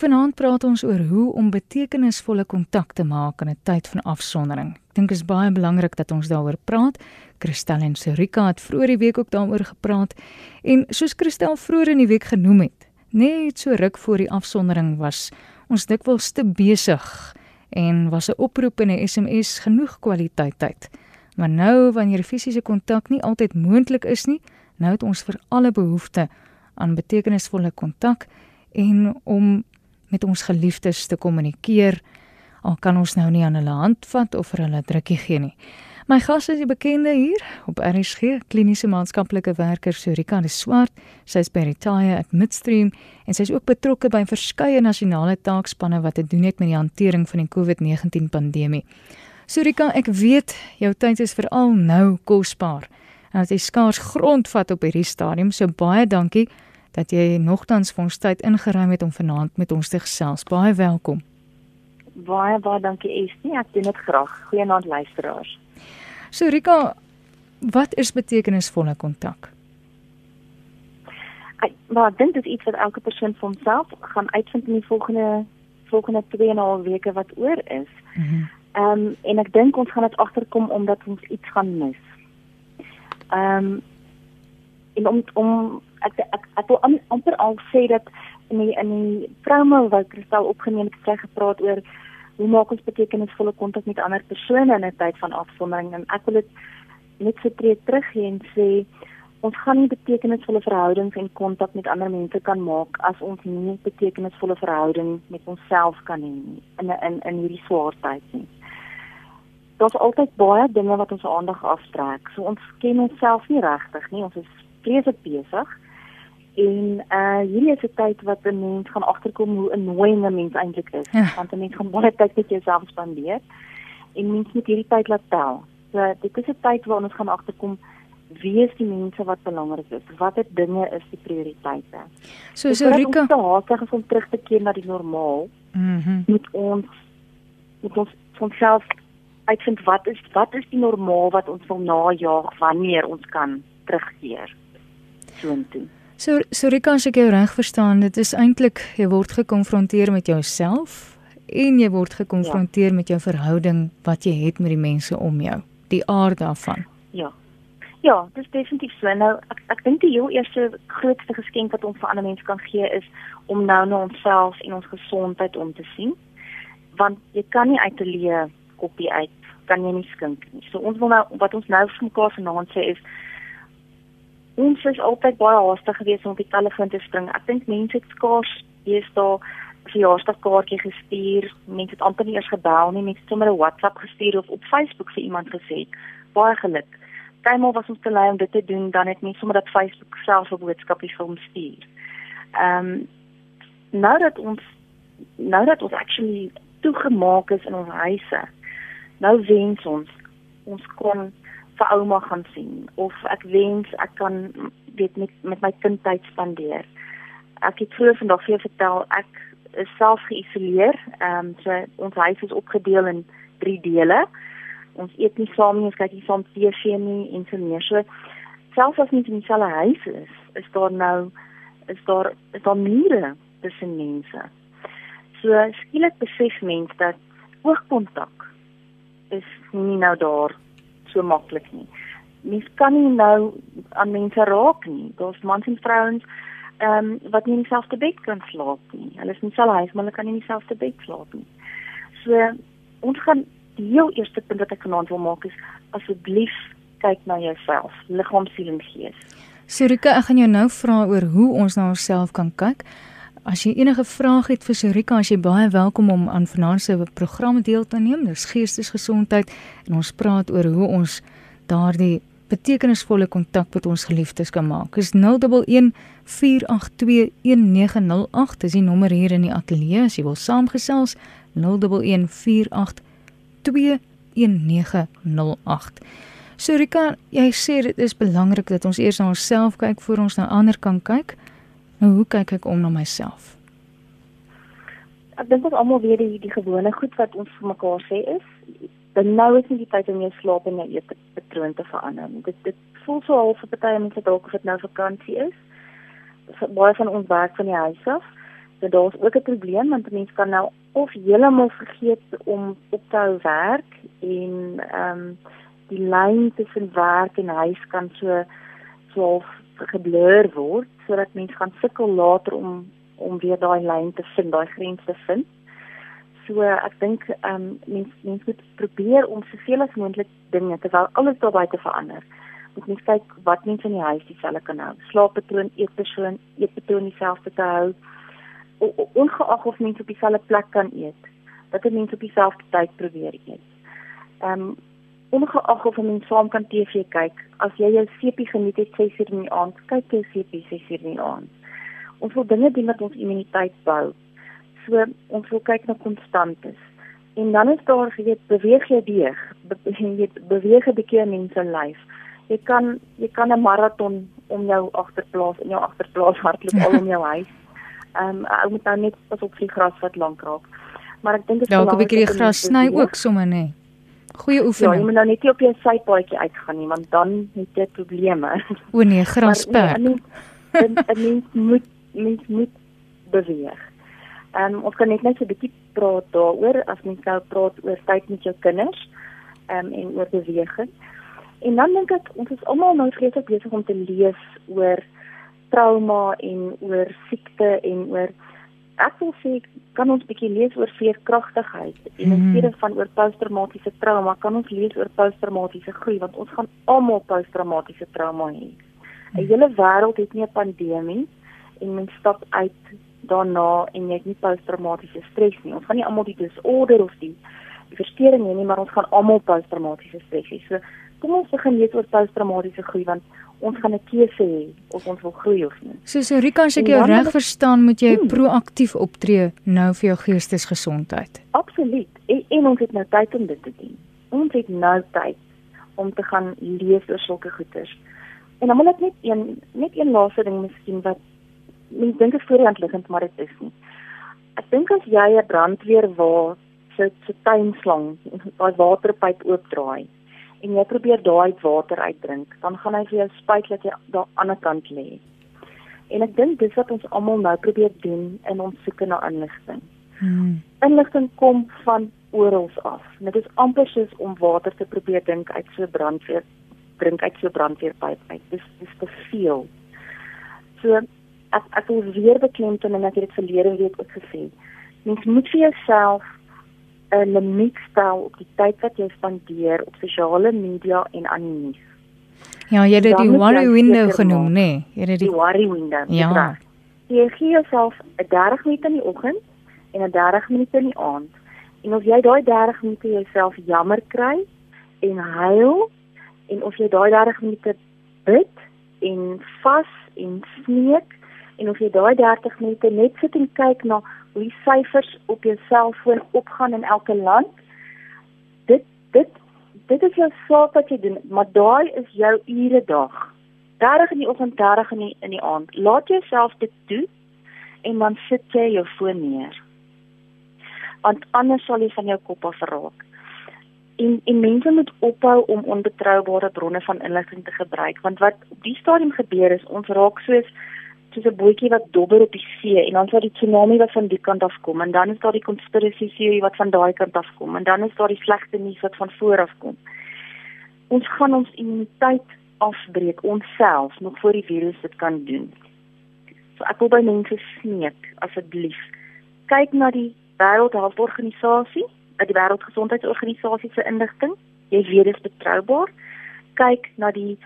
Vanaand praat ons oor hoe om betekenisvolle kontak te maak in 'n tyd van afsondering. Ek dink dit is baie belangrik dat ons daaroor praat. Christel en Serika het vroeër die week ook daaroor gepraat en soos Christel vroeër in die week genoem het, net so ruk voor die afsondering was ons dikwels te besig en was 'n oproep en 'n SMS genoeg kwaliteit tyd. Maar nou wanneer fisiese kontak nie altyd moontlik is nie, nou het ons vir alle behoefte aan betekenisvolle kontak en om met ons geliefdes te kommunikeer. Al kan ons nou nie aan hulle hand vat of vir hulle drukkie gee nie. My gas is die bekende hier op RSG, kliniese maatskaplike werker Surika de Swart. Sy is by Retire at Midstream en sy is ook betrokke by verskeie nasionale taakspanne wat te doen het met die hantering van die COVID-19 pandemie. Surika, ek weet jou tyd is veral nou kosbaar. En dit is skaars grondvat op hierdie stadium, so baie dankie dat jy nogtans vir ons tyd ingeruim het om vanaand met ons te gesels. Baie welkom. Baie baie dankie Estie, ek doen dit graag. Goeienaand luisteraars. So Rika, wat is betekenisvolle kontak? Ek maar dink dit is iets wat elke persoon vir homself gaan uitvind in die volgende volgende 2 en 'n half weke wat oor is. Mhm. Mm ehm um, en ek dink ons gaan dit agterkom omdat ons iets gaan mis. Ehm um, en om om ek ek ek wil amper al sê dat in die in die promo wat Kristal opgeneem het, sy gepraat oor hoe maak ons betekenisvolle kontak met ander persone in 'n tyd van afsondering en ek wil dit net so tree terug en sê ons gaan nie betekenisvolle verhoudings en kontak met ander mense kan maak as ons nie betekenisvolle verhouding met onsself kan hê in in in hierdie swaar tyd nie. Daar's altyd baie dinge wat ons aandag aftrek. So ons ken onsself nie regtig nie. Ons is vreeslik besig. En uh hierdie is 'n tyd wat 'n mens gaan agterkom hoe 'n nooiende mens eintlik is, ja. want 'n mens gaan baie tyd met jouself spandeer en mens moet hierdie tyd laat tel. So dit is 'n tyd waar ons gaan agterkom wie is die mense wat belangrik is? Watter dinge is die prioriteite? So so Rika, ons haastig om terug te keer na die normaal. Mhm. Mm met ons met ons van self uitvind wat is wat is die normaal wat ons wil najaag wanneer ons kan terugkeer soontoe. So so Rika, as ek jou reg verstaan, dit is eintlik jy word gekonfronteer met jouself en jy word gekonfronteer ja. met jou verhouding wat jy het met die mense om jou, die aard daarvan. Ja. Ja, dit is definitief so. Nou ek ek dink die heel eerste grootste geskenk wat ons vir ander mense kan gee is om nou na onsself en ons gesondheid om te sien. Want jy kan nie uit 'n leë koppie uit kan jy nie skink nie. So ons wil nou wat ons nou vir mekaar vanaand sê is ons is altyd baie haastig geweest om op die telefoon te spring. Ek dink mense het skaars eers daar verjaarsdagkaartjie gestuur. Mense het amper nie eers gebel nie, mense het sommer 'n WhatsApp gestuur of op Facebook vir iemand gesê. Baie geluk. Kymal was ons te lui om dit te doen, dan het mense sommer dat Facebook self 'n boodskapie vir ons stuur. Ehm um, nou dat ons nou dat ons actually toegemaak is in ons huise. Nou wens ons ons kon vir ouma gaan sien of ek wens ek kan weet met met my kind tyd spandeer. Ek het vroeër vandag vir jou vertel ek is self geïsoleer. Ehm um, so ons huis is opgedeel in drie dele. Ons eet nie saam nie, ons kyk nie saam TV nie en so meer. So selfs as mens in dieselfde huis is, is daar nou is daar is daar mure tussen mense. So skielik besef mense dat oogkontak is nie nou daar so maklik nie. Mens kan nie nou aan mense raak nie. Daar's mans en vrouens ehm um, wat nie in dieselfde bed kan slaap nie. Hulle is nie self huis, maar hulle kan nie in dieselfde bed slaap nie. So ons gaan die heel eerste punt wat ek vanaand wil maak is asseblief kyk na jouself, liggaam, siel en gees. Surika, ek gaan jou nou vra oor hoe ons na onsself kan kyk. As jy enige vrae het vir Surika, as jy baie welkom om aan vanaand se program deel te neem. Dis geestesgesondheid en ons praat oor hoe ons daardie betekenisvolle kontak met ons geliefdes kan maak. Dis 011 4821908. Dis die nommer hier in die ateljee as jy wil saamgesels 011 4821908. Surika, jy sê dit is belangrik dat ons eers na onsself kyk voor ons na ander kan kyk. Nou hoe kyk ek om na myself? Ek dink dit almal weer die die gewone goed wat ons vir mekaar sê is, dan nou is nie die tyd om jou slaap en jou eetpatroon te verander. Dit dit voel so half vir party mense dalk of dit nou vakansie is. Baie van ons werk van die huis af So daar's ook 'n probleem want mense kan nou of heeltemal vergeet om op te hou werk en ehm um, die lyn tussen werk en huis kan so so geblur word sodat mense gaan sukkel later om om weer daai lyn te vind, daai grens te vind. So ek dink ehm um, mense mense moet probeer om soveel as moontlik dinge terwyl alles daar buite verander. Moet mens kyk wat mense in die huis dieselfde kan hou. Slaappatroon, eetpatroon, eetpatroon dieselfde te hou. Ongeag of mense op dieselfde plek kan eet. Dat mense op dieselfde tyd probeer eet. Ehm um, ongeag of 'n mens saam kan TV kyk, as jy jou sepie geniet het 6:00 in die aand, kyk jy sepie 6:00 in die aand. Ons wil dinge doen wat ons immuniteit bou. So ons wil kyk na konstantes. En dan is daar geweet beweeg jy beweeg, jy beweeg 'n bietjie in mense lyf. Jy kan jy kan 'n maraton om jou agterplaas in jou agterplaas hardloop al om jou huis. Ehm um, ek moet nou net pas op die gras wat lank raak. Maar ek dink dit is belangrik. Dalk 'n bietjie gras sny ook sommer nê. Goeie oefening. Ja, jy moet nou net nie op jou sypaadjie uitgaan nie, want dan het jy probleme. O nee, grasperk. Nee, mens, mens moet mens moet beweeg. Ehm um, ons kan net net so 'n bietjie praat daaroor as mens nou praat oor tyd met jou kinders ehm um, en oor beweging. En dan dink ek ons is almal nou vreeslik besig om te lees oor trauma en oor siekte en oor ek wil sê kan ons bietjie lees oor veerkragtigheid en in mhm. steede van oor posttraumatiese trauma kan ons lees oor posttraumatiese groei want ons gaan almal posttraumatiese trauma hê. 'n Hele wêreld het nie 'n pandemie en mens stap uit daarna en jy het nie posttraumatiese stres nie. Ons gaan nie almal die disorder of die die verstoring hê nie, maar ons gaan almal posttraumatiese stres hê. So kom ons begin lees oor posttraumatiese groei want ons gaan 'n keuse hê of ons wil groei of nie. So so Rika, as ek jou reg verstaan, moet jy hmm. proaktief optree nou vir jou geestesgesondheid. Absoluut. En, en ons het nou tyd om dit te doen. Ons het nou tyd om te gaan lees oor sulke goeters. En dan wil ek net een net een laaste ding miskien wat mens dink is voorhand liggend, maar dit is nie. Ek dink as jy 'n brandweer waar sit se tuinslang, daai waterpyp oopdraai en jy probeer daai water uitdrink, dan gaan hy vir jou spuit dat jy daar aan die ander kant lê. En ek dink dis wat ons almal nou probeer doen in ons soeke na inligting. Hmm. Inligting kom van oral af. Dit is amper soos om water te probeer dink uit so 'n brandweer drink uit so 'n brandweerpyp uit. Dis dis te veel. So ek ek wil weer beklemtoon en ek het dit verlede week ook gesê. Mens moet vir jouself 'n limiet stel op die tyd wat jy spandeer op sosiale media en aan die nuus. Ja, jy het die worry window genoem, nê? Nee, jy het die, die worry window. Ja. Jy gee jouself 'n 30 minute in die oggend en 'n 30 minute in die aand. En of jy daai 30 minute jouself jammer kry en huil en of jy daai 30 minute bid en vas en smeek en of jy daai 30 minute net sit en kyk na hoe die syfers op jou selfoon opgaan in elke land. Dit dit dit is jou saak wat jy doen, maar daai is jou ure dag. 30 in die oggend, 30 in die in die aand. Laat jouself dit doen en dan sit jy jou foon neer. Want anders sal jy van jou kop af raak. En en mense moet ophou om onbetroubare bronne van inligting te gebruik want wat op die stadium gebeur is ons raak soos soos 'n bootjie wat dobber op die see en dan sal die tsunami wat van die kant af kom en dan is daar die konspirasie teorie wat van daai kant af kom en dan is daar die slegte nuus wat van voor af kom. Ons gaan ons immuniteit afbreek onsself nog voor die virus dit kan doen. So ek wil by mense smeek asseblief kyk na die Wêreldhelseorganisasie, eh, die Wêreldgesondheidsorganisasie se inligting. Jy weet dit is betroubaar. Kyk na die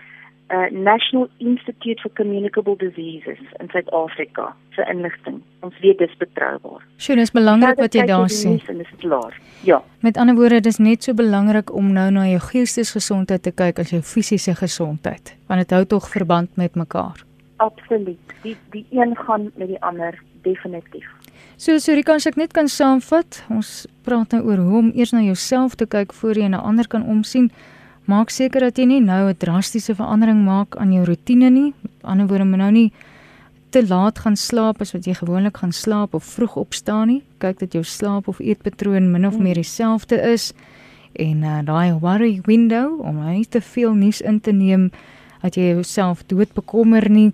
uh, National Institute for Communicable Diseases in Suid-Afrika vir inligting. Ons weet dis betroubaar. Sjoe, dis belangrik wat jy daar sê. Dis klaar. Ja. Met ander woorde, dis net so belangrik om nou na jou geestesgesondheid te kyk as jou fisiese gesondheid, want dit hou tog verband met mekaar. Absoluut. Die die een gaan met die ander definitief. So Surika, as ek net kan saamvat, ons praat nou oor hoe om eers na jouself te kyk voor jy na ander kan omsien. Maak seker dat jy nie nou 'n drastiese verandering maak aan jou rotine nie. Met ander woorde, moet nou nie te laat gaan slaap as wat jy gewoonlik gaan slaap of vroeg opstaan nie. Kyk dat jou slaap of eetpatroon min of meer dieselfde is en uh, daai worry window om nie te veel nuus in te neem dat jy jouself dood bekommer nie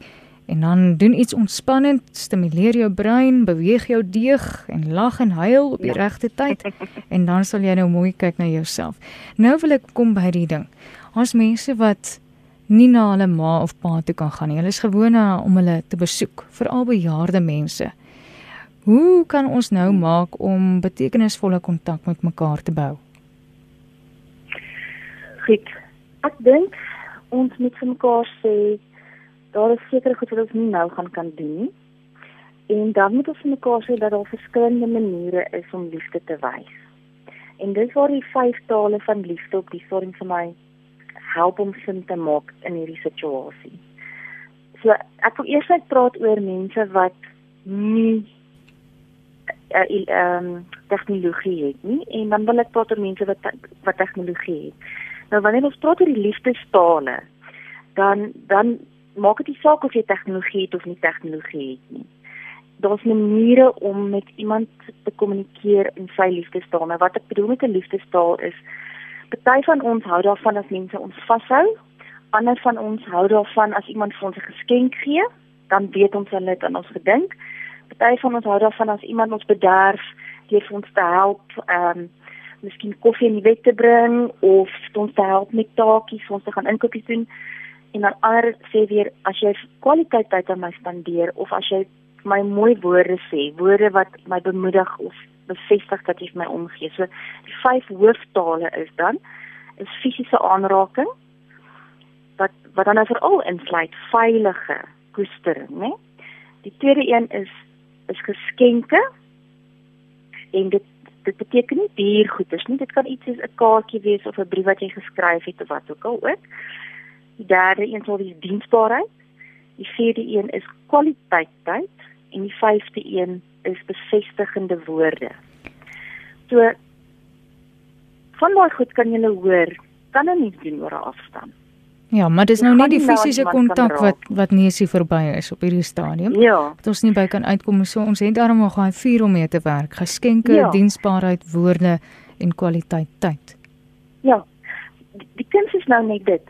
en dan doen iets ontspannend, stimuleer jou brein, beweeg jou deeg en lag en huil op die ja. regte tyd en dan sal jy nou mooi kyk na jouself. Nou wil ek kom by die ding. Ons mense wat nie na hulle ma of pa toe kan gaan nie. Hulle is gewoond om hulle te besoek, veral bejaarde mense. Hoe kan ons nou maak om betekenisvolle kontak met mekaar te bou? Goed. Ek dink ons moet vir mekaar sê daar is sekere goed wat ons nie nou gaan kan doen nie. En dan moet ons vir mekaar sê dat daar verskillende maniere is om liefde te wys. En dis waar die vyf tale van liefde op die vorm vir my help om sin te maak in hierdie situasie. So ek wil eers net praat oor mense wat nie eh, ehm uh, um, tegnologie het nie en dan wil ek praat oor mense wat wat tegnologie het. Nou wanneer ons praat oor die liefdestale, dan dan maak dit nie saak of jy tegnologie het of nie tegnologie het nie. Daar's maniere om met iemand te kommunikeer in sy liefdestaal. Nou wat ek bedoel met 'n liefdestaal is Party van ons hou daarvan as mense ons vashou. Ander van ons hou daarvan as iemand vir ons 'n geskenk gee, dan weet ons hulle het aan ons gedink. Party van ons hou daarvan as iemand ons bederf deur vir ons te help, ehm um, miskien koffie in die bed te bring of ons te help met taakies, ons te gaan inkopies doen. En dan ander sê weer as jy kwaliteit tyd aan my spandeer of as jy my mooi woorde sê, woorde wat my bemoedig of bevestig dat jy my omgee. So die vyf hooftale is dan is fisiese aanraking wat wat dan nou veral insluit veilige koestering, né? Die tweede een is is geskenke en dit dit beteken nie duur goeders nie. Dit kan iets soos 'n kaartjie wees of 'n brief wat jy geskryf het of wat ook al ook. Die derde een sal wees diensbaarheid. Die vierde een is kwaliteit tyd en die vyfde een is bevestigende woorde. So van daai goed kan jy hoor, kan hulle nie doen oor 'n afstand. Ja, maar dis nou nie die fisiese kontak wat wat nie is verby is op hierdie stadium. Ja. Dat ons nie by kan uitkom so ons het daarom nog daai vier om mee te werk. Geskenke, ja. diensbaarheid, woorde en kwaliteit tyd. Ja. Die, die kuns is nou net dit.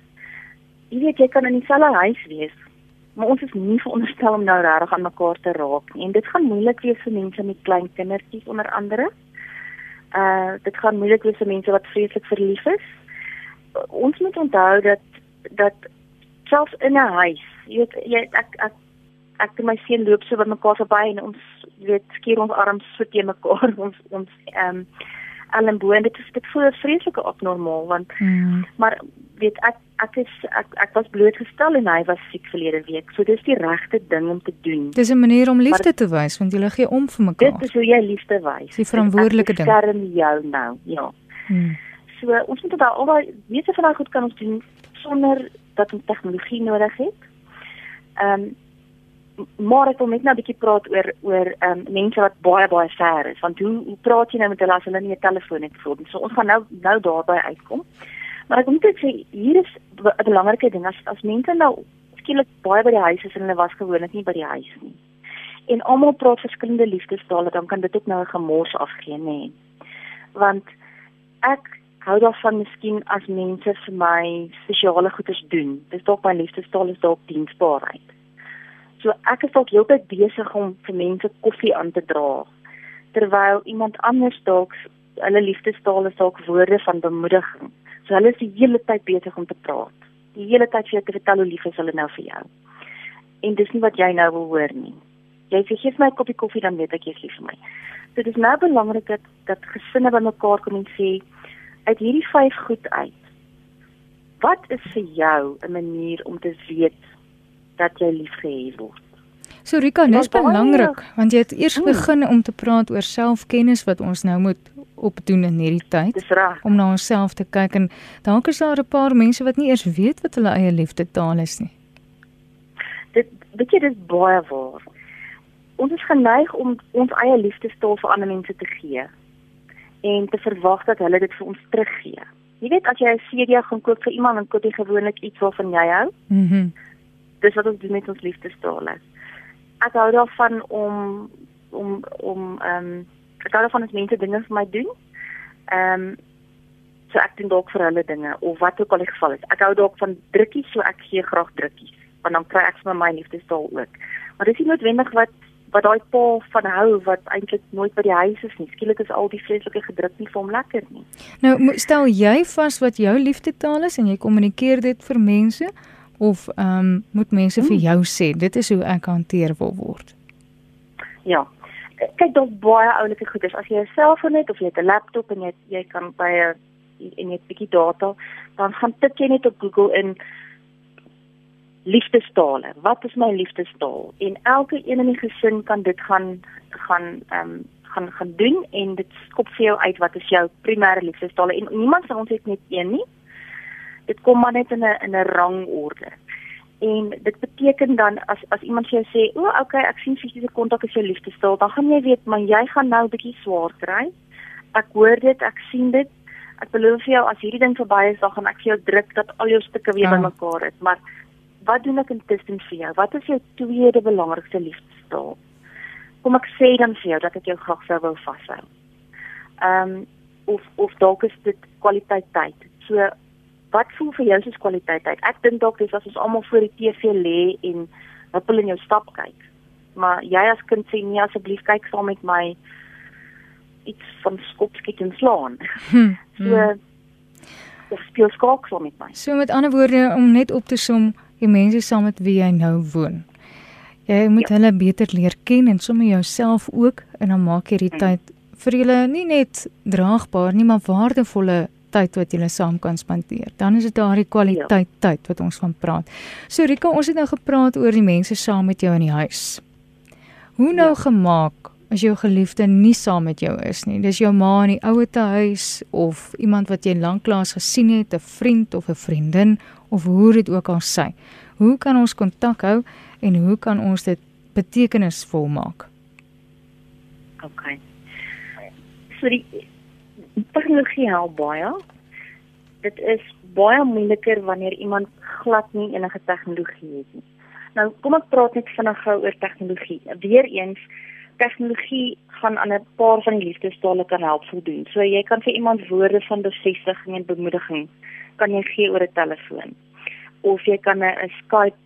Jy weet jy kan in dieselfde huis wees, maar ons is nie veronderstel om nou regtig aan mekaar te raak nie. En dit gaan moeilik wees vir mense met klein kindertjies onder andere. Uh dit gaan moeilik wees vir mense wat vreeslik verlief is. Ons moet onthou dat dat selfs in 'n huis, jy weet jy ek ek ek en my seun loop so by mekaar verby en ons weet skeer ons arms so teen mekaar ons ons ehm um, allen bo en dit is dit voel vreeslike abnormaal want mm. maar weet ek ek is ek ek was blootgestel en hy was siek verlede week. So dis die regte ding om te doen. Dis 'n manier om liefde maar, te wys want jy gee om vir mekaar. Dit is hoe jy liefde wys. Dis 'n verantwoordelike ding. Skerm jou nou, ja. Hmm. So ons moet daar albei meeste van daai goed kan ons doen sonder dat ons tegnologie nodig het. Ehm um, maar ek wil net nou 'n bietjie praat oor oor ehm um, mense wat baie baie ver is. Want hoe hoe praat jy nou met hulle as hulle nie 'n telefoon het vir ons so ons gaan nou nou daarby uitkom. Maar ek moet net sê hier is 'n belangrike ding. As as mense nou skielik baie by die huis is en hulle was gewoonlik nie by die huis nie. En almal praat verskillende liefdestale dan kan dit ook nou 'n gemors afgee nê. Want ek hou daarvan miskien as mense vir my spesiale goeders doen. Dis dalk my liefdestaal is dalk diensbaarheid So ek is dalk heeltyd besig om vir mense koffie aan te dra terwyl iemand anders dalk hulle liefdestaal is dalk woorde van bemoediging. So hulle is die hele tyd besig om te praat. Die hele tyd vir jou te vertel hoe lief is hulle nou vir jou. En dis nie wat jy nou wil hoor nie. Jy sê gee my 'n koppie koffie dan weet ek jy is lief vir my. So dit is nou belangrik dat dat gesinne bymekaar kom en sê uit hierdie vyf goed uit. Wat is vir jou 'n manier om te weet dat jy liefgehê word. So Rika, dis belangrik want jy het eers hmm. begin om te praat oor selfkennis wat ons nou moet opdoen in hierdie tyd. Dis reg. Om na onsself te kyk en dalk is daar 'n paar mense wat nie eers weet wat hulle eie liefde taal is nie. Dit weet jy dis baie waar. Ons is geneig om ons eie liefdestaal vir ander mense te gee en te verwag dat hulle dit vir ons teruggee. Jy weet as jy 'n CD gaan koop vir iemand, dan koop jy gewoonlik iets waarvan jy hou. Mhm. Mm dis wat ons doen met ons liefdestale. Ek hou daarvan om om om ehm um, ek hou daarvan as mense dinge vir my doen. Ehm um, so ek doen dalk vir hulle dinge of wat ook al die geval is. Ek hou dalk van drukkies, so ek gee graag drukkies. want dan kry ek vir my liefdestaal ook. Maar dis nie noodwendig wat wat daai pa van hou wat eintlik nooit by die huis is nie. Skielik is al die vreeslike gedruk nie vir hom lekker nie. Nou stel jy vas wat jou liefdestaal is en jy kommunikeer dit vir mense of ehm um, moet mense vir hmm. jou sê dit is hoe ek hanteer wil word? Ja. Kyk, daar's baie oulike goeders. As jy 'n selfoon het of jy het 'n laptop en jy jy kan by 'n en jy het 'n bietjie data, dan gaan tik jy net op Google in liefdestale. Wat is my liefdestaal? En elke een in die gesin kan dit gaan gaan ehm um, gaan gaan doen en dit skop vir jou uit wat is jou primêre liefdestale en niemand van ons het net een nie. Dit kom maar net in 'n in 'n rangorde. En dit beteken dan as as iemand vir jou sê, "O, okay, ek sien fisiese kontak is jou liefdestaal," dan gaan jy weet, maar jy gaan nou 'n bietjie swaar kry. Ek hoor dit, ek sien dit. Ek beloof vir jou as hierdie ding verby is, dan gaan ek vir jou druk dat al jou stukke weer ja. bymekaar is, maar wat doen ek intussen vir jou? Wat is jou tweede belangrikste liefdestaal? Kom ek sê dan vir jou dat ek jou graag sou wou vashou. Ehm um, of of dalk is dit kwaliteit tyd. So wat voel vir jou soos kwaliteit tyd? Ek dink dalk dis as ons almal voor die TV lê en huppel in jou stap kyk. Maar jy as kind sê nee asseblief kyk saam met my iets van skopskiet en slaan. Hmm, so hmm. of speel skaak saam met my. So met ander woorde om net op te som die mense saam met wie jy nou woon. Jy moet ja. hulle beter leer ken en sommer jouself ook en dan maak jy die mm. tyd vir julle nie net draagbaar nie, maar waardevolle tyd wat julle saam kan spandeer. Dan is dit daardie kwaliteit ja. tyd wat ons van praat. So Rika, ons het nou gepraat oor die mense saam met jou in die huis. Hoe nou ja. gemaak as jou geliefde nie saam met jou is nie? Dis jou ma in die ouete huis of iemand wat jy lanklaas gesien het, 'n vriend of 'n vriendin of hoe dit ook al sy. Hoe kan ons kontak hou en hoe kan ons dit betekenisvol maak? OK. So die tegnologie help baie. Dit is baie moeiliker wanneer iemand glad nie enige tegnologie het nie. Nou kom ek praat net vinnig gou oor tegnologie. Weereens tegnologie gaan aan 'n paar van die liefdestale kan help voldoen. So jy kan vir iemand woorde van bevestiging en bemoediging kan jy gee oor 'n telefoon. Of jy kan 'n Skype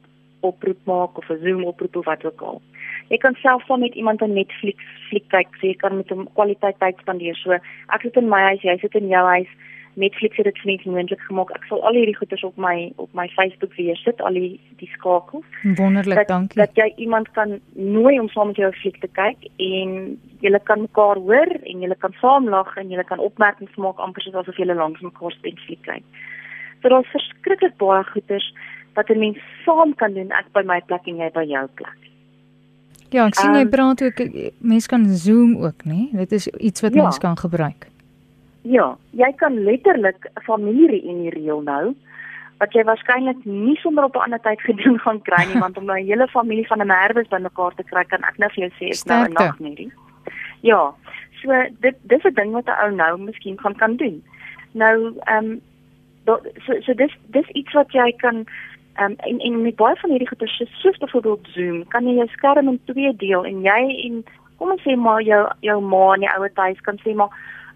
oproep maak of 'n Zoom oproep of wat ook al. Jy kan selfs saam met iemand 'n Netflix fliek kyk, so jy kan met hom kwaliteit tyd spandeer. So ek sit in my huis, jy sit in jou huis. Netflix het dit vir my moontlik gemaak. Ek sal al hierdie goeders op my op my Facebook weer sit, al die die skakels. Wonderlik, dat, dankie. Dat jy iemand kan nooi om saam met jou 'n fliek te kyk en julle kan mekaar hoor en julle kan saam lag en julle kan opmerkings maak amper soos asof julle langs mekaar spend fliek kyk. So daar's verskriklik baie goeders wat 'n mens saam kan doen, ek by my plek en jy by jou plek. Ja, ek sien um, jy ehm, praat ook mense kan Zoom ook, né? Dit is iets wat ja, mense kan gebruik. Ja, jy kan letterlik 'n familiereunie reël nou wat jy waarskynlik nie sommer op 'n ander tyd gedoen gaan kry nie want om nou 'n hele familie van 'n merwes bymekaar te kry kan ek nou vir jou sê is nou 'n nagmerrie. Ja. So dit dis 'n ding wat 'n ou nou miskien kan kan doen. Nou ehm um, so so dis dis iets wat jy kan um, en en met baie van hierdie goeie soos byvoorbeeld Zoom kan jy jou skerm in twee deel en jy en kom ons sê maar jou jou ma in die ouer huis kan sê maar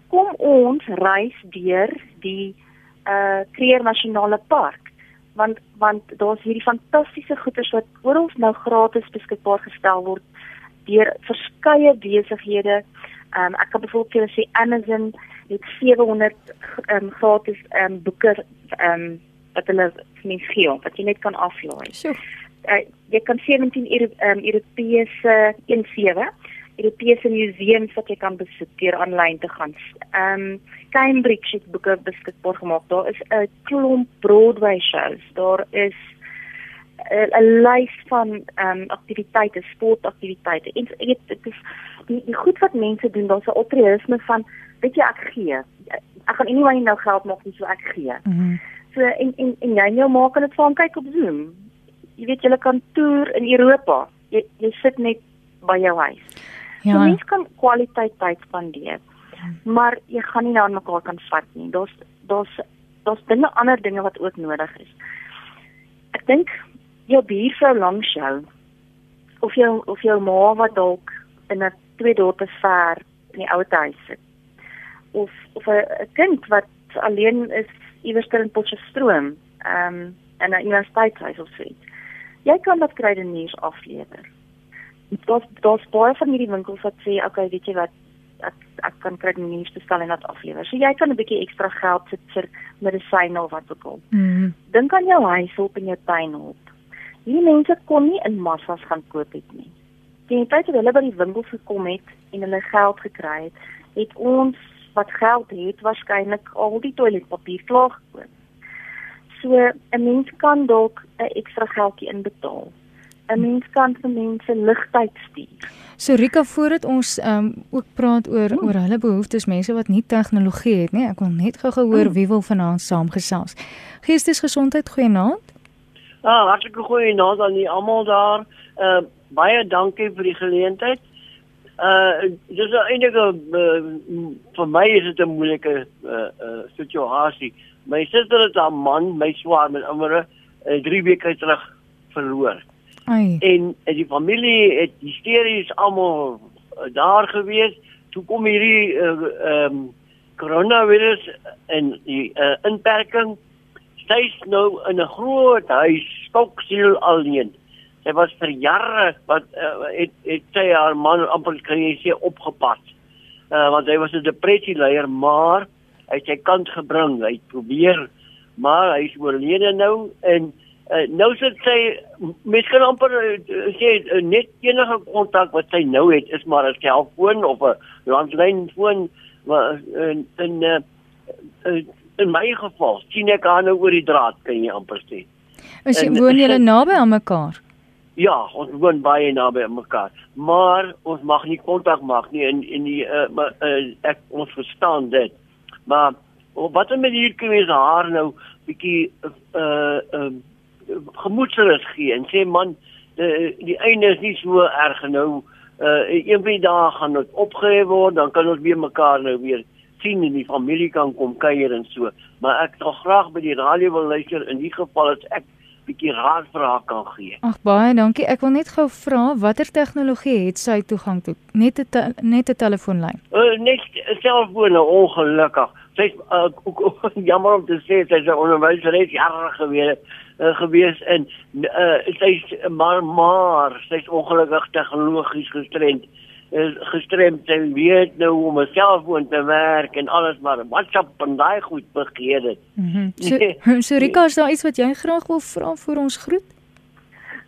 kom ons reis deur die uh eh, Kruger Nasionale Park want want daar's hierdie fantastiese goederes wat oral nou gratis beskikbaar gestel word deur verskeie besighede. Ehm um, ek kan byvoorbeeld sê Amazon het 700 ehm um, gratis ehm um, boeke ehm um, wat hulle mens gee wat jy net kan aflaai. So, uh, jy kan 17 ehm um, Europese 17 Europese museums wat jy kan besoek deur aanlyn te gaan. Ehm um, Cambridge het boeke beskikbaar gemaak. Daar is 'n klomp Broadway shows. Daar is 'n lys van ehm um, aktiwiteite, sportaktiwiteite. En dit is die, die goed wat mense doen, daar's 'n altruïsme van weet jy ek gee. Ek gaan anyway nou geld maak nie so ek gee. Mm -hmm. So en en en jy nou maak dit saam kyk op Zoom. Jy weet jy kan toer in Europa. Jy jy sit net by jou huis. Ja. So mens kan kwaliteit tyd spandeer. Maar jy gaan nie aan mekaar kan vat nie. Daar's daar's daar's dinge ander dinge wat ook nodig is. Ek dink jou buurvrou langs jou of jou of jou ma wat dalk in 'n twee dorpe ver in die ou huis sit of of 'n kind wat alleen is iewers in Potchefstroom, ehm um, in 'n universiteitshuis of so iets. Jy kan dit kruideniers aflewer. Daar's daar's baie van hierdie winkels wat sê, "Oké, weet jy wat, ek ek kan kruideniers bestel en dit aflewer." So jy kan 'n bietjie ekstra geld sit vir medisyne of wat ook al. Mhm. Dink aan jou huishulp en jou tuinhulp. Hierdie mense kon nie in massas gaan koop het nie. Teen die tyd toe hulle by die winkels gekom het en hulle geld gekry het, het ons wat geld het waarskynlik al die toiletpapier klaar gekoop. So 'n mens kan dalk 'n ekstra geldjie inbetaal. 'n Mens kan vir mense ligtyd stuur. So Rika, voordat ons um, ook praat oor Hmm. oor hulle behoeftes, mense wat nie tegnologie het nie, ek wil net gou-gou hoor Hmm. wie wil vanaand saamgesels. Geestesgesondheid, goeienaand. Ah, hartlike goeie naand aan die almal daar. Uh baie dankie vir die geleentheid. Uh dis eintlik 'n uh, vir my is dit 'n moeilike uh, uh situasie. My suster het haar man, my swaar met ander uh, 3 weke terug verloor. Ai. En, en die familie het hysteries almal uh, daar gewees. Toe kom hierdie uh, um coronavirus en die uh, inperking sy's nou in 'n groot huis, stoksiel alleen. Sy was vir jare wat uh, het het sy haar man amper kan jy sê opgepas. Uh, want hy was 'n depressieleier, maar hy het sy kant gebring. Hy het probeer, maar hy is oorlede nou en uh, nou sit sy mens kan amper uh, sê uh, net enige kontak wat sy nou het is maar 'n selfoon of 'n landlynfoon maar in in uh, uh, in my geval sien ek haar nou oor die draad kan jy amper sê. Is jy woon julle naby aan mekaar? Ja, ons woon baie naby aan mekaar, maar ons mag nie kontak maak nie in in die uh, maar uh, ek ons verstaan dit. Maar op watter manier kan mens haar nou bietjie uh uh gemoedsrus gee en sê man, die, die einde is nie so erg nou. Uh een van die dae gaan dit opgehef word, dan kan ons weer mekaar nou weer sien en die familie kan kom kuier en so. Maar ek sal graag by die radio wil luister in die geval as ek bietjie raad vir haar kan gee. Ag baie dankie. Ek wil net gou vra watter tegnologie het sy toegang tot? Net 'n te, net 'n telefoonlyn. Uh, net selfone ongelukkig. Sy's uh, ook- ook jammer om te sê sy's 'n onderwyseres jare gewees uh, gewees en uh, sy's maar maar sy's ongelukkig tegnologies gestremd. Uh, gestremd sy weet nou hoe om 'n selfoon te werk en alles maar WhatsApp en daai goed begeer dit. Mhm. So, Nee. so Rika, is daar iets wat jy graag wil vra vir ons groet?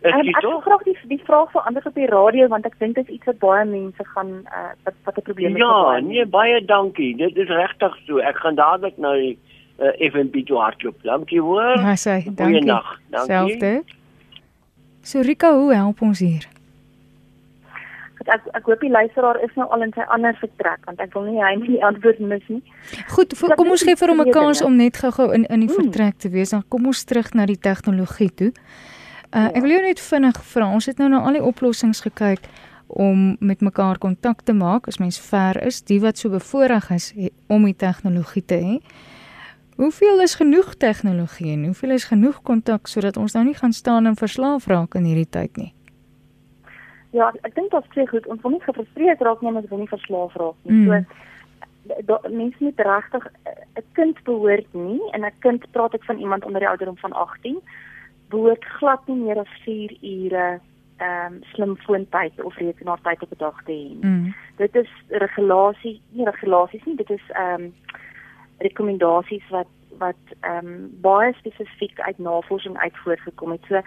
Is Um, ek wil graag die die vraag verander op die radio want ek dink dit is iets wat baie mense gaan uh, wat wat 'n probleem is. vir Ja, nee baie dankie. Dit is regtig so. Ek gaan dadelik nou die uh, FNB toe hardloop. Dankie hoor. Ja, sy, dankie. Goeiedag. Dankie. Selfde. So Rika, hoe help ons hier? Ek ek, hoop die luisteraar is nou al in sy ander vertrek want ek wil nie hy nie die antwoord mis nie. Goed, vo- Dat kom ons gee vir hom 'n kans dinge. om net gou-gou in in die Hmm. vertrek te wees. Dan kom ons terug na die tegnologie toe. Uh, ek wil jou net vinnig vra. Ons het nou na al die oplossings gekyk om met mekaar kontak te maak as mens ver is, die wat so bevoorreg is he, om die tegnologie te hê. Hoeveel is genoeg tegnologie en hoeveel is genoeg kontak sodat ons nou nie gaan staan en verslaaf raak in hierdie tyd nie? Ja, ek dink dit is twee goed. Ons wil nie gefrustreerd raak nie, ons wil nie verslaaf raak nie. Mm. So da- mense moet regtig 'n kind behoort nie en 'n kind praat ek van iemand onder die ouderdom van 18 behoort glad nie meer as 4 ure ehm um, slimfoontyd of rekenaartyd op 'n dag te hê. Mm. Dit is regulasie, nie regulasies nie, dit is ehm um, rekomendasies wat wat ehm um, baie spesifiek uit navorsing uit voortgekom het. So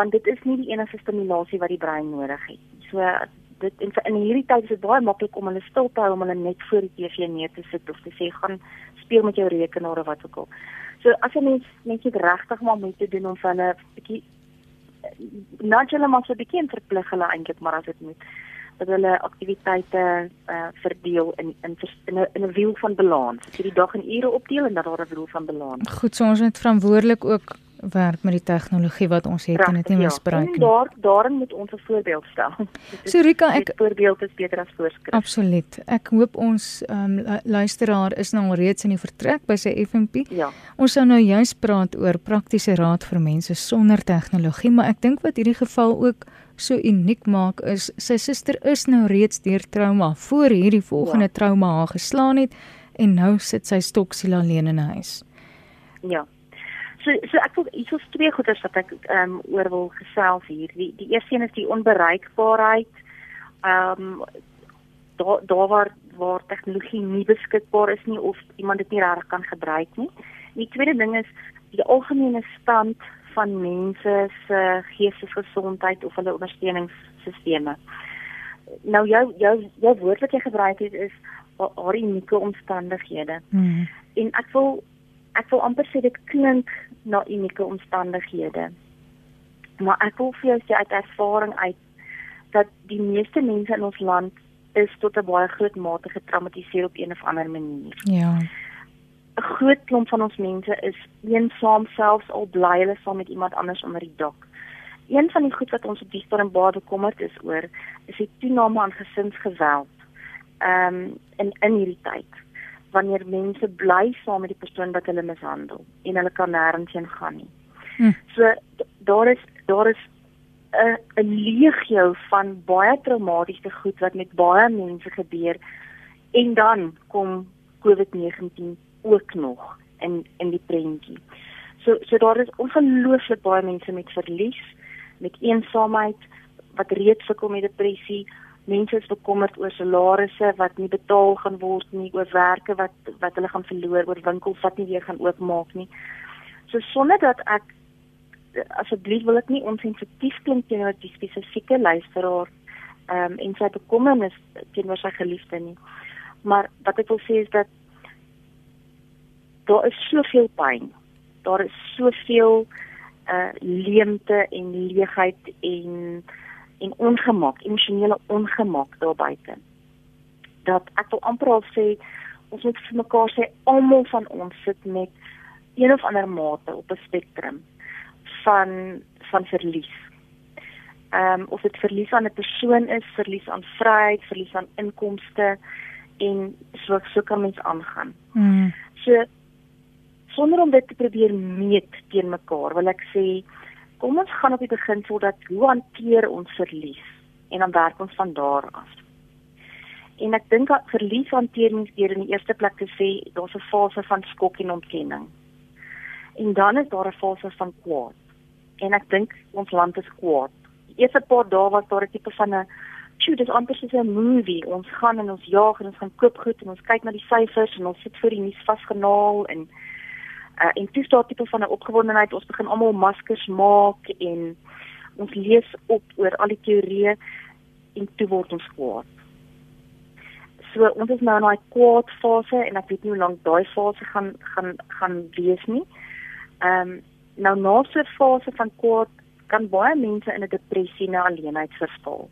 want dit is nie die enigste stimulasie wat die brein nodig het. So dit en in hierdie tyd is dit baie maklik om hulle stil te hou om hulle net voor die TV neer te sit of te sê gaan speel met jou rekenaar of wat ook al. So as 'n mens net jy regtig maar moet doen om hulle 'n bietjie nudge hulle maar so bietjie verplig hulle eintlik maar as dit moet dat hulle aktiwiteite uh, verdeel in in in 'n in 'n wiel van balans. Dat jy die dag in ure opdeel en dat daar 'n wiel van balans. Goed, so ons moet verantwoordelik ook werk met die tegnologie wat ons het en dit nie misbruik nie. daar daarin moet ons 'n voorbeeld stel. Is- So Rika, ek voorbeeld is beter as voorskrif. Absoluut. Ek hoop ons um, luisteraar is nou al reeds in die vertrek by sy FMP. Ja. Ons sou nou juis praat oor praktiese raad vir mense sonder tegnologie, maar ek dink wat hierdie geval ook so uniek maak is sy suster is nou reeds deur trauma voor hierdie volgende Ja. trauma haar geslaan het en nou sit sy stoksiel alleen in 'n huis. Ja. So so ek wil hier is twee goeders wat ek ehm um, oor wil gesels hier. Die die eerste een is die onbereikbaarheid. Ehm um, daar daar waar waar tegnologie nie beskikbaar is nie of iemand dit nie reg kan gebruik nie. Die tweede ding is die algemene stand van mense se geestesgesondheid of hulle ondersteuningssisteme. Nou jou jou jou woord wat jy gebruik het is haar unieke omstandighede. Mm. En ek wil ek wil amper sê dit klink na unieke omstandighede. Maar ek wil vir jou sê uit ervaring uit dat die meeste mense in ons land is tot 'n baie groot mate getraumatiseer op een of ander manier. Ja. 'n Groot klomp van ons mense is eensaam selfs al bly hulle saam met iemand anders onder die dak. Een van die goed wat ons op die stadium baie bekommerd is oor, is die toename aan gesinsgeweld. Ehm um, in in hierdie tyd wanneer mense bly saam met die persoon wat hulle mishandel en hulle kan nêrens heen gaan nie. Hm. So daar is daar is 'n 'n legio van baie traumatiese goed wat met baie mense gebeur en dan kom COVID-19 ook nog in in die prentjie. So so daar is ongelooflik baie mense met verlies, met eensaamheid wat reeds sukkel met depressie. Mense is bekommerd oor salarisse wat nie betaal gaan word nie, oor werke wat wat hulle gaan verloor, oor winkels wat nie weer gaan oopmaak nie. So sonder dat ek asseblief wil ek nie onsensitief klink teenoor die spesifieke luisteraar ehm um, en sy bekommernis teenoor sy geliefde nie. Maar wat ek wil sê is dat daar is soveel pyn. Daar is soveel uh leemte en leegheid en en ongemak, emosionele ongemak daar buite. Dat ek wil amper al sê ons moet vir mekaar sê almal van ons sit met een of ander mate op 'n spektrum van van verlies. Ehm um, of dit verlies aan 'n persoon is, verlies aan vryheid, verlies aan inkomste en so so kan mens aangaan. Mm. So sonder om dit te probeer meet teen mekaar, wil ek sê kom ons gaan op die beginsel dat hoe hanteer ons verlies en dan werk ons van daar af. En ek dink dat verlies hanteer mens deur in die eerste plek te sê daar's 'n fase van skok en ontkenning. En dan is daar 'n fase van kwaad en ek dink ons land is kwaad. Die eerste paar dae was daar 'n tipe van 'n sjoe, dis amper soos 'n movie. Ons gaan en ons jaag en ons gaan koop goed en ons kyk na die syfers en ons sit voor die nuus vasgenaal en uh, en toe staan tipe van 'n opgewondenheid. Ons begin almal maskers maak en ons lees op oor al die teorieë en toe word ons kwaad. So ons is nou in daai kwaad fase en ek weet nie hoe lank daai fase gaan gaan gaan wees nie. Ehm um, nou na so 'n fase van kwaad kan baie mense in 'n depressie na alleenheid verval.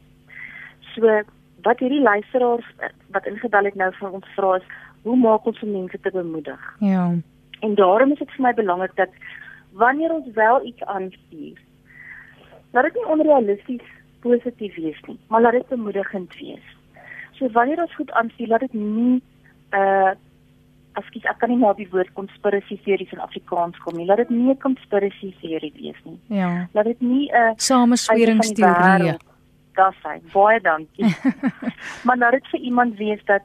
So wat hierdie luisteraars wat ingebel het nou vir ons vra is, hoe maak ons om mense te bemoedig? Ja. En daarom is dit vir my belangrik dat wanneer ons wel iets aanstuur, laat dit nie onrealisties positief wees nie, maar laat dit bemoedigend wees. So wanneer ons goed aanstuur, laat dit nie uh Ekskuus, ek kan nie maar die woord konspirasie teories in Afrikaans kom nie. Laat dit nie 'n konspirasie teorie wees nie. Ja. Laat dit nie 'n samesweringsteorie. Daar sê, baie dankie. maar laat dit vir iemand wees dat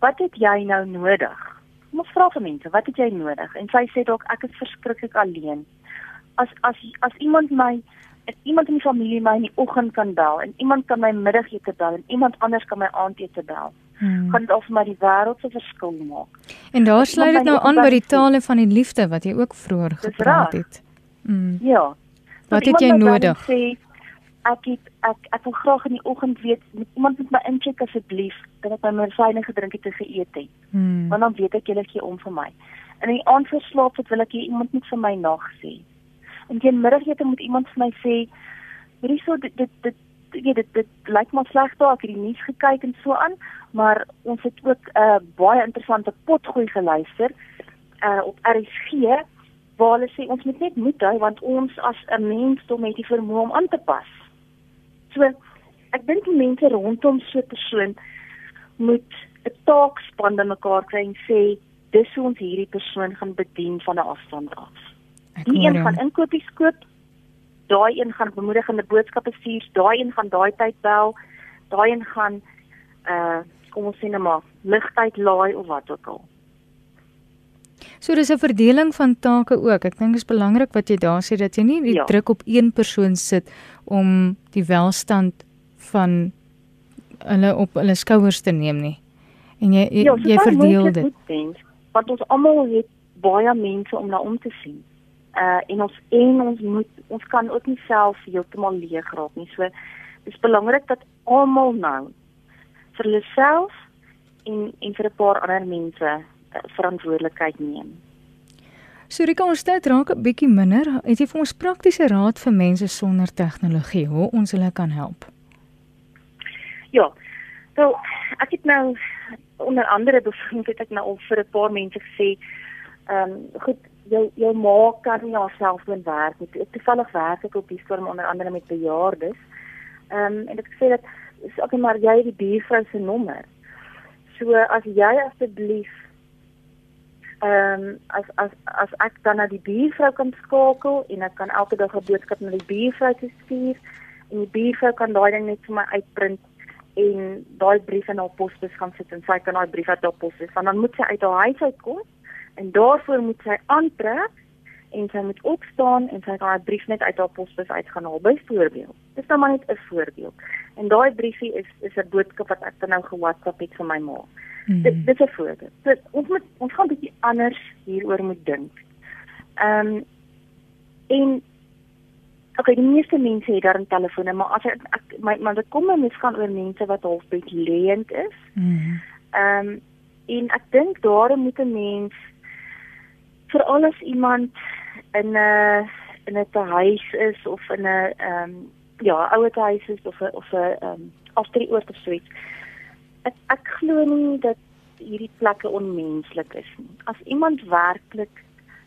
wat het jy nou nodig? Ons vra vir mense, wat het jy nodig? En sy sê dalk ek is verskriklik alleen. As as as iemand my as iemand in die familie my in die oggend kan bel en iemand kan my middagete bel en iemand anders kan my aandete bel hmm. gaan dit of maar die wêreld se verskil maak. En daar sluit dit nou aan by die tale van die liefde wat jy ook vroeër gepraat het. Hmm. Ja. Wat het jy nodig? Sê, ek het ek ek wil graag in die oggend weet met iemand met my incheck asseblief dat ek my medisyne gedrink het en geëet het. Hmm. Want dan weet ek jy gee om vir my. En in die aand voor slaap het wil ek hê iemand moet vir my nag sê. En teen middagete moet iemand vir my sê, "Hierdie so dit dit dit weet dit dit lyk maar sleg daar ek het die nuus gekyk en so aan maar ons het ook 'n uh, baie interessante potgooi geluister uh, op RSG waar hulle sê ons moet net moed hê want ons as 'n mens dom het die vermoë om aan te pas. So ek dink die mense rondom so 'n persoon moet 'n taakspan by mekaar kry en sê dis hoe ons hierdie persoon gaan bedien van 'n afstand af. Die een gaan inkopies koop daai een gaan bemoedigende boodskappe stuur, daai een gaan daai tyd bel, daai een gaan uh kom ons sê net maar ligtyd laai of wat ook al. So dis 'n verdeling van take ook. Ek dink dit is belangrik wat jy daar sê dat jy nie die ja. druk op een persoon sit om die welstand van hulle op hulle skouers te neem nie. En jy jy, ja, jy verdeel dit. Denk, want ons almal het baie mense om na om te sien. Uh en ons en ons moet ons kan ook nie self heeltemal leeg raak nie. So dis belangrik dat almal nou vir hulle self en en vir 'n paar ander mense verantwoordelikheid neem. Surika ons tyd raak 'n bietjie minder. Het jy vir ons praktiese raad vir mense sonder tegnologie hoe ons hulle kan help? Ja. So ek het nou onder andere bevind het ek nou al vir 'n paar mense gesê, ehm um, goed, jou jou ma kan nie haarself doen werk nie. Ek toevallig werk ek op die storm onder andere met bejaardes. Ehm um, en ek sê dat is ook maar jy die buurvrou se nommer. So as jy asseblief ehm um, as as as ek dan na die buurvrou kan skakel en ek kan elke dag 'n boodskap na die buurvrou stuur en die buurvrou kan daai ding net vir my uitprint en daai brief in haar posbus gaan sit en sy kan daai brief uit haar posbus van dan moet sy uit haar huis uitkom en daarvoor moet sy aantrek en sy moet opstaan en sy kan haar brief net uit haar posbus uitgaan haal byvoorbeeld. Dis nou maar net 'n voorbeeld. En daai briefie is is 'n boodskap wat ek dan nou ge-WhatsApp het vir my ma. Mm -hmm. Dit dis 'n voorbeeld. So ons moet ons gaan 'n bietjie anders hieroor moet dink. Ehm um, en Okay, die meeste mense het daar 'n telefoon, maar as ek, ek my maar dit kom mens gaan oor mense wat half bietjie leend is. Mhm. Ehm um, en ek dink daar moet 'n mens vir alles iemand in 'n in 'n huis is of in 'n ehm um, ja, ouer huis is of 'n of 'n ehm um, afdrieoort of so iets. Ek ek glo nie dat hierdie plekke onmenslik is nie. As iemand werklik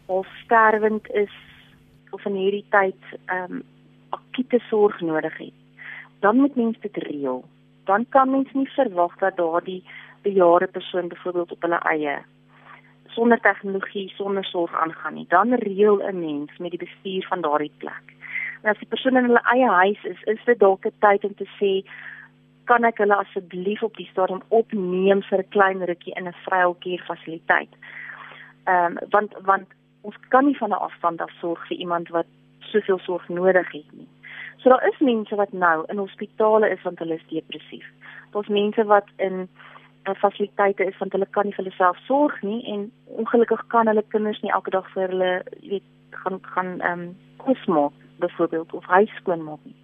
al sterwend is of in hierdie tyd ehm um, akute sorg nodig het, dan moet mens dit reël. Dan kan mens nie verwag dat daardie bejaarde persoon byvoorbeeld op hulle eie sonder tegnologie, sonder sorg aangaan nie. Dan reël 'n mens met die bestuur van daardie plek. En as die persoon in hulle eie huis is, is dit dalk 'n tyd om te sê kan ek hulle asseblief op die stadium opneem vir 'n klein rukkie in 'n vryheidskeer fasiliteit. Ehm um, want want ons kan nie van 'n afstand af sorg vir iemand wat soveel sorg nodig het nie. So daar is mense wat nou in hospitale is want hulle is depressief. Daar's mense wat in uh, fasiliteite is want hulle kan nie vir hulle self sorg nie en ongelukkig kan hulle kinders nie elke dag vir hulle weet gaan gaan ehm um, kos maak byvoorbeeld of huis skoon maak nie.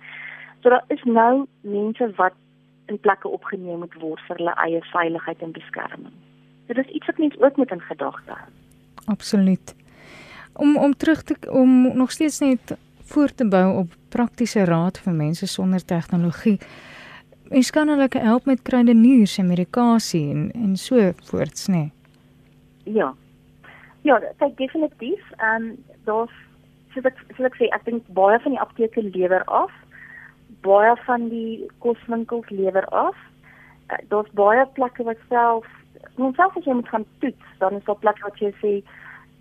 So daar is nou mense wat in plekke opgeneem moet word vir hulle eie veiligheid en beskerming. Dit is iets wat mens ook moet in gedagte hou. Absoluut om om terug te om nog steeds net voort te bou op praktiese raad vir mense sonder tegnologie. Mens kan hulle help met kruideniers en medikasie en en so voorts, nê. Nee. Ja. Ja, kyk definitief. Ehm um, daar's so ek so ek sê ek dink baie van die apteke lewer af. Baie van die koswinkels lewer af. Uh, daar's baie plekke wat self, ons self as jy moet gaan toets, dan is daar plekke wat jy sê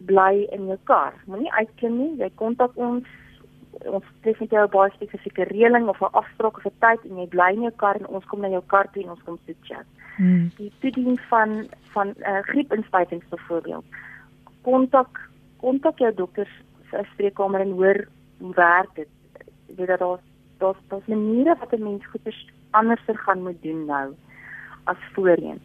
bly in jou kar. Moenie uitklim nie. Jy kontak ons. Ons tref met jou baie spesifieke reëling of 'n afspraak of 'n tyd en jy bly in jou kar en ons kom na jou kar toe en ons kom chat. Hmm. Die toediening van van uh, griepinspuitings byvoorbeeld. Kontak kontak jou dokter se spreekkamer en hoor hoe werk dit. Weet dat daar daar's daar's maniere wat 'n mens goeie anders gaan moet doen nou as voorheen.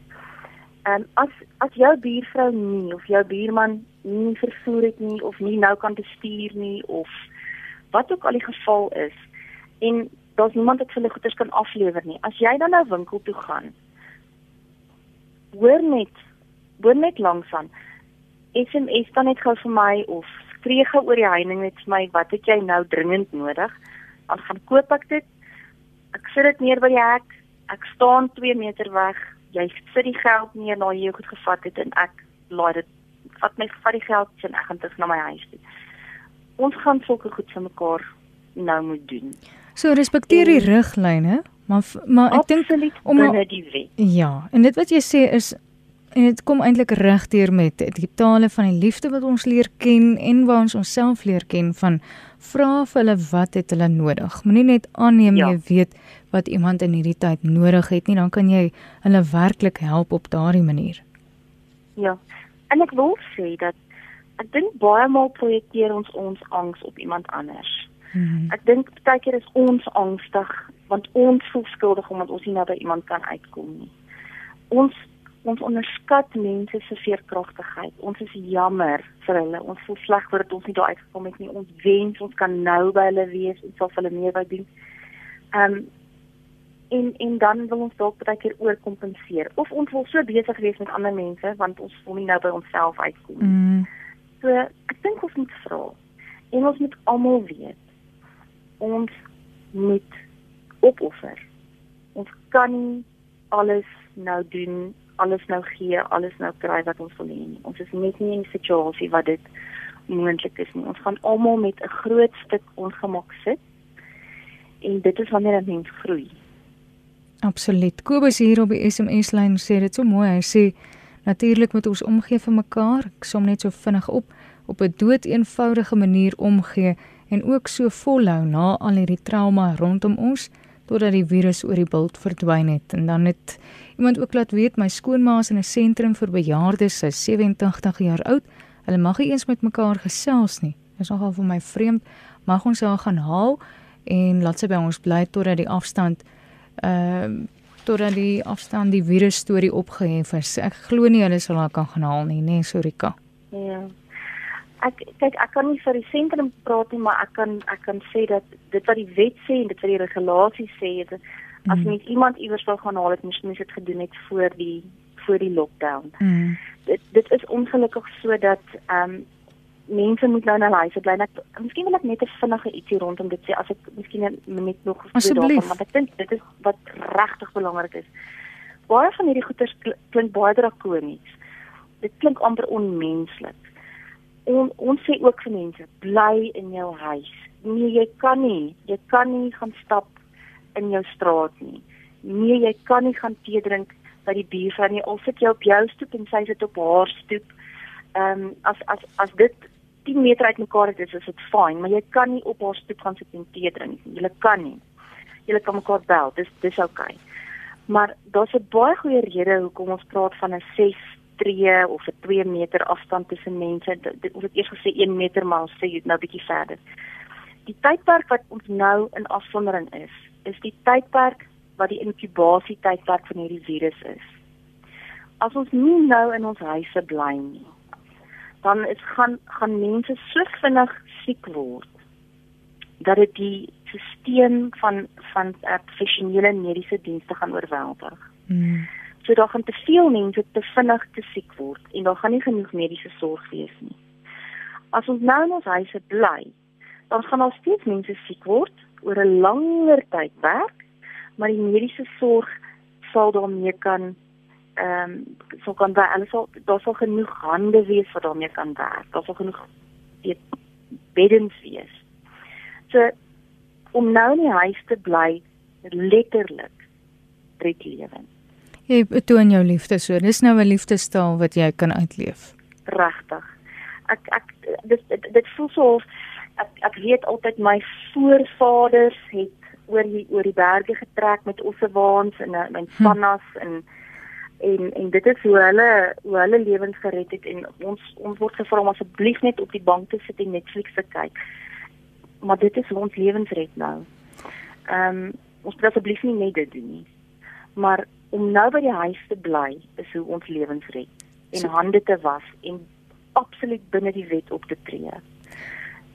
En as as jou buurvrou nie of jou buurman nie vervoer het nie of nie nou kan bestuur nie of wat ook al die geval is en daar's niemand wat hulle goeder kan aflewer nie. As jy dan nou winkel toe gaan, hoor net hoor net langsaan. SMS dan net gou vir my of skree gou oor die heining net vir my wat het jy nou dringend nodig? Dan gaan koop ek dit. Ek sit dit neer by die hek. Ek staan 2 meter weg jy sit die geld neer na jy goed gevat het en ek laai dit vat my vat die geld en ek gaan terug na my huis toe. Ons gaan sulke goed vir mekaar nou moet doen. So respekteer die riglyne, maar maar ek dink om binne die wet. Ja, en dit wat jy sê is en dit kom eintlik regdeur met die tale van die liefde wat ons leer ken en waar ons onsself leer ken van vra vir hulle wat het hulle nodig. Moenie net aanneem ja. jy weet wat iemand in hierdie tyd nodig het nie, dan kan jy hulle werklik help op daardie manier. Ja. En ek wil sê dat ek dink baie maal projekteer ons ons angs op iemand anders. Hmm. Ek dink baie keer is ons angstig want ons voel skuldig omdat ons nie nou by iemand kan uitkom nie. Ons ons onderskat mense se veerkragtigheid. Ons is jammer vir hulle. Ons voel sleg oor dit ons nie daar uitgekom het nie. Ons wens ons kan nou by hulle wees en sal hulle meer by doen. Ehm um, en en dan wil ons dalk baie keer oorkompenseer of ons wil so besig wees met ander mense want ons voel nie nou by onsself uitkom nie. Hmm. So ek dink ons moet vra. En ons moet almal weet. Ons moet opoffer. Ons kan nie alles nou doen alles nou gee, alles nou kry wat ons wil hê nie. Ons is net nie in 'n situasie wat dit moontlik is nie. Ons gaan almal met 'n groot stuk ongemak sit. En dit is wanneer 'n mens groei. Absoluut. Kobus hier op die SMS lyn sê dit so mooi. Hy sê natuurlik moet ons omgee vir mekaar. Ek som net so vinnig op op 'n doeteenvoudige manier omgee en ook so volhou na al hierdie trauma rondom ons totdat die virus oor die bult verdwyn het en dan het iemand ook laat weet my skoonma is in 'n sentrum vir bejaardes sy 87 jaar oud. Hulle mag nie eens met mekaar gesels nie. Dis nogal vir my vreemd. Mag ons haar gaan haal en laat sy by ons bly totdat die afstand ehm uh, totdat die afstand die virus storie opgehef is. Ek glo nie hulle sal haar kan gaan haal nie nê nee, Sorika Ja. Ek kyk ek kan nie vir die sentrum praat nie, maar ek kan ek kan sê dat dit wat die wet sê en dit wat die regulasies sê, is dat as Mm. mens iemand iewers wil gaan haal, het mens mens dit gedoen het voor die voor die lockdown. mm. Dit dit is ongelukkig so dat ehm um, mense moet nou in hulle huise bly. Net miskien wil ek net 'n vinnige ietsie rondom dit sê as ek miskien 'n minuut nog gespreek daarvan, want ek dink dit is wat regtig belangrik is. Baie van hierdie goeters kl klink baie drakonies. Dit klink amper onmenslik. On, ons sê ook vir mense, bly in jou huis. Nee, jy kan nie, jy kan nie gaan stap in jou straat nie. Nee, jy kan nie gaan tee drink by die buurvrou nie. Al sit jy op jou stoep en sy sit op haar stoep. Ehm um, as as as dit 10 meter uitmekaar is, is dit fyn, maar jy kan nie op haar stoep gaan sit en tee drink nie. Jy kan nie. Jy kan mekaar bel. Dis dis oukei. Okay. Maar daar's 'n baie goeie rede hoekom ons praat van 'n 6 tree of 'n 2 meter afstand tussen mense. Ons het eers gesê 1 meter, maar ons sê nou bietjie verder. Die tydperk wat ons nou in afsondering is, is die tydperk wat die inkubasie tydperk van hierdie virus is. As ons nie nou in ons huise bly nie, dan is gaan gaan mense so vinnig siek word dat dit die stelsel van van uh, professionele mediese dienste gaan oorweldig. Mm. So daar gaan te veel mense te vinnig te siek word en daar gaan nie genoeg mediese sorg wees nie. As ons nou in ons huise bly, dan gaan daar steeds mense siek word oor 'n langer tydperk, maar die mediese sorg sal daarmee kan ehm um, sou kan daar alles sal daar sal genoeg hande wees wat daarmee kan werk. Daar sal genoeg weet beddens wees. So om nou in die huis te bly letterlik red lewens. Jy betoon jou liefde so. Dis nou 'n liefdestaal wat jy kan uitleef. regtig. Ek ek dit dit, dit voel so of ek ek weet altyd my voorvaders het oor die oor die berge getrek met ossewaans en uh, en pannas hm. en en en dit is hoe hulle hoe hulle lewens gered het en ons ons word gevra om asseblief net op die bank te sit en Netflix te kyk. Maar dit is hoe ons lewens red nou. Ehm um, ons moet asseblief nie net dit doen nie. Maar om nou by die huis te bly is hoe ons lewens red en So- hande te was en absoluut binne die wet op te tree.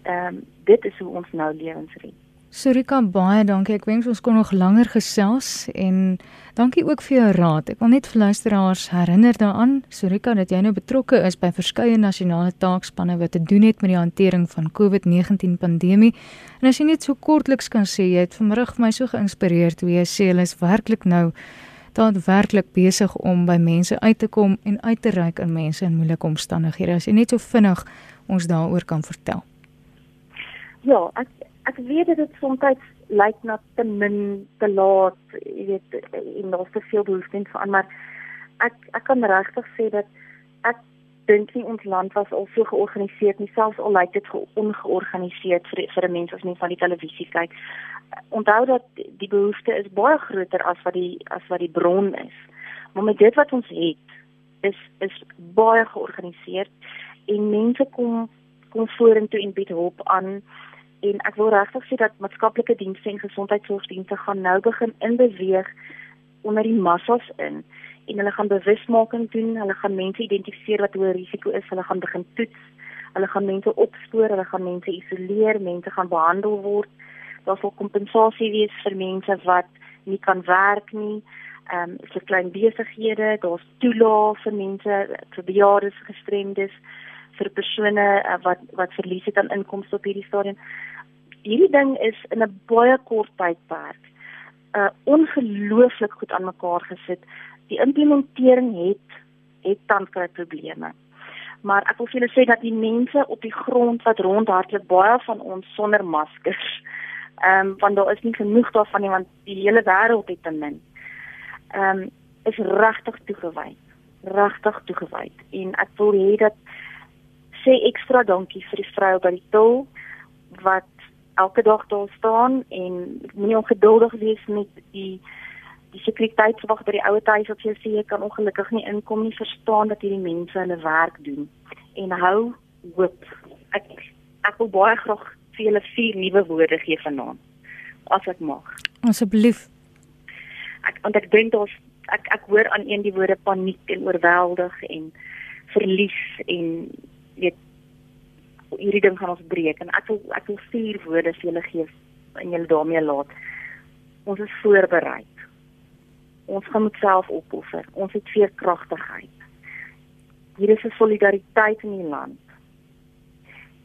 Ehm um, dit is hoe ons nou lewens red. Surika baie dankie. Ek wens ons kon nog langer gesels en dankie ook vir jou raad. Ek wil net vir luisteraars herinner daaraan, Surika, dat jy nou betrokke is by verskeie nasionale taakspanne wat te doen het met die hantering van COVID-19 pandemie. En as jy net so kortliks kan sê, jy het vanmiddag my so geïnspireer toe jy sê hulle is werklik nou daadwerklik besig om by mense uit te kom en uit te reik aan mense in moeilike omstandighede. As jy net so vinnig ons daaroor kan vertel. Ja, ek ek weet dit is soms lyk na te min, te laat, jy weet, en daar's te veel behoefte in verander, maar ek ek kan regtig sê dat ek dink nie ons land was al so georganiseerd nie, selfs al lyk dit ge- ongeorganiseerd vir vir 'n mens as mens van die televisie kyk. Onthou dat die behoefte is baie groter as wat die as wat die bron is. Maar met dit wat ons het, is is baie georganiseerd en mense kom kom vorentoe en bied hulp aan en ek wil regtig sê dat maatskaplike dienste en gesondheidsorgdienste gaan nou begin inbeweeg onder die massas in en hulle gaan bewusmaking doen, hulle gaan mense identifiseer wat hoë risiko is, hulle gaan begin toets, hulle gaan mense opspoor, hulle gaan mense isoleer, mense gaan behandel word. Daar sal kompensasie wees vir mense wat nie kan werk nie. Ehm um, vir klein besighede, daar's toelaag vir mense vir bejaardes, gestremdes, vir persone uh, wat wat verlies het aan inkomste op hierdie stadium. Hierdie ding is in 'n baie kort tydperk uh ongelooflik goed aan mekaar gesit. Die implementering het het tans kry probleme. Maar ek wil vir julle sê dat die mense op die grond wat rondhardloop baie van ons sonder maskers. Ehm um, want daar is nie genoeg daarvan nie want die hele wêreld het te min. Ehm um, is regtig toegewy. Regtig toegewy. En ek wil hê dat sê ekstra dankie vir die vrou by die tol wat elke dag daar staan en moenie ongeduldig wees met die die sekuriteitswag by die ouer huis op jy sê jy kan ongelukkig nie inkom nie verstaan dat hierdie mense hulle werk doen. En hou hoop. Ek ek wil baie graag vir julle vier nuwe woorde gee vanaand as ek mag. Asseblief. Ek want ek dink daar's ek ek hoor aan een die woorde paniek en oorweldig en verlies en weet hierdie ding gaan ons breek. En ek wil ek wil vier woorde vir julle gee en julle daarmee laat. Ons is voorberei. Ons gaan met self opoffer. Ons het veerkragtigheid. Hier is 'n solidariteit in die land.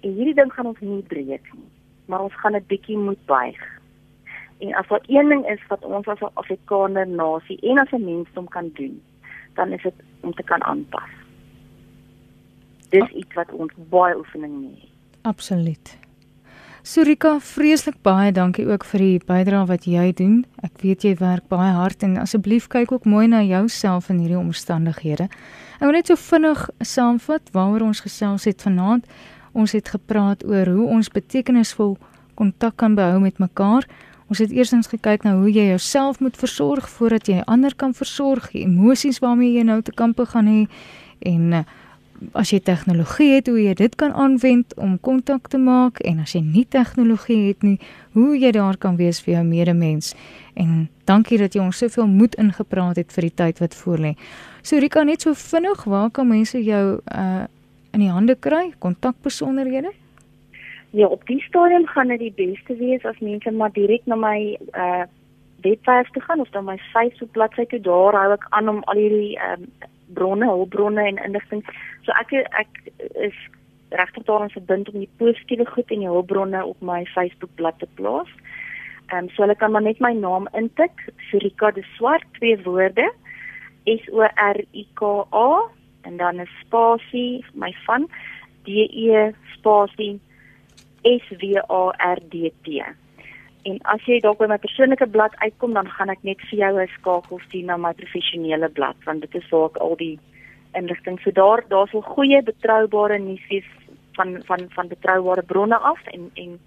En hierdie ding gaan ons nie breek nie, maar ons gaan 'n bietjie moet buig. En as daar een ding is wat ons as 'n Afrikaner nasie en as 'n mensdom kan doen, dan is dit om te kan aanpas dis iets wat ons baie oefening mee het. Absoluut. Surika, vreeslik baie dankie ook vir die bydrae wat jy doen. Ek weet jy werk baie hard en asseblief kyk ook mooi na jouself in hierdie omstandighede. Ek wil net so vinnig saamvat waaroor ons gesels het vanaand. Ons het gepraat oor hoe ons betekenisvol kontak kan behou met mekaar. Ons het eersins gekyk na hoe jy jouself moet versorg voordat jy ander kan versorg, emosies waarmee jy nou te kampe gaan hê en uh, as jy tegnologie het hoe jy dit kan aanwend om kontak te maak en as jy nie tegnologie het nie hoe jy daar kan wees vir jou medemens en dankie dat jy ons soveel moed ingepraat het vir die tyd wat voorlê. So Rika net so vinnig waar kan mense jou uh in die hande kry kontakbesonderhede? Ja, op die stadium gaan dit die beste wees as mense maar direk na my uh webwerf toe gaan of dan my Facebook bladsy toe daar hou ek aan om al hierdie um bronne, hulpbronne en inligting. So ek ek is regtig daarin verbind om die positiewe goed en die hulpbronne op my Facebook bladsy te plaas. Ehm um, so hulle kan maar net my naam intik, Surika de Swart, twee woorde. S O R I K A en dan 'n spasie my van D E spasie S W A R D T. En as jy dalk by my persoonlike blad uitkom, dan gaan ek net vir jou 'n skakel stuur na my professionele blad want dit is waar ek al die inligting so daar daar's wel goeie betroubare nuus van van van betroubare bronne af en en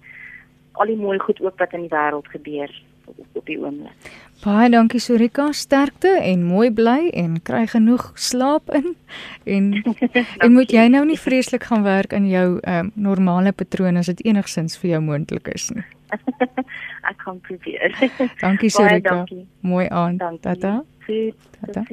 al die mooi goed ook wat in die wêreld gebeur op, die oomblik. Baie dankie Sorika, sterkte en mooi bly en kry genoeg slaap in en en moet jy nou nie vreeslik gaan werk aan jou um, normale patrone as dit enigsins vir jou moontlik is nie. ek kan probeer. Dankie Sherika. Mooi aand. Tata. Goed. Tata.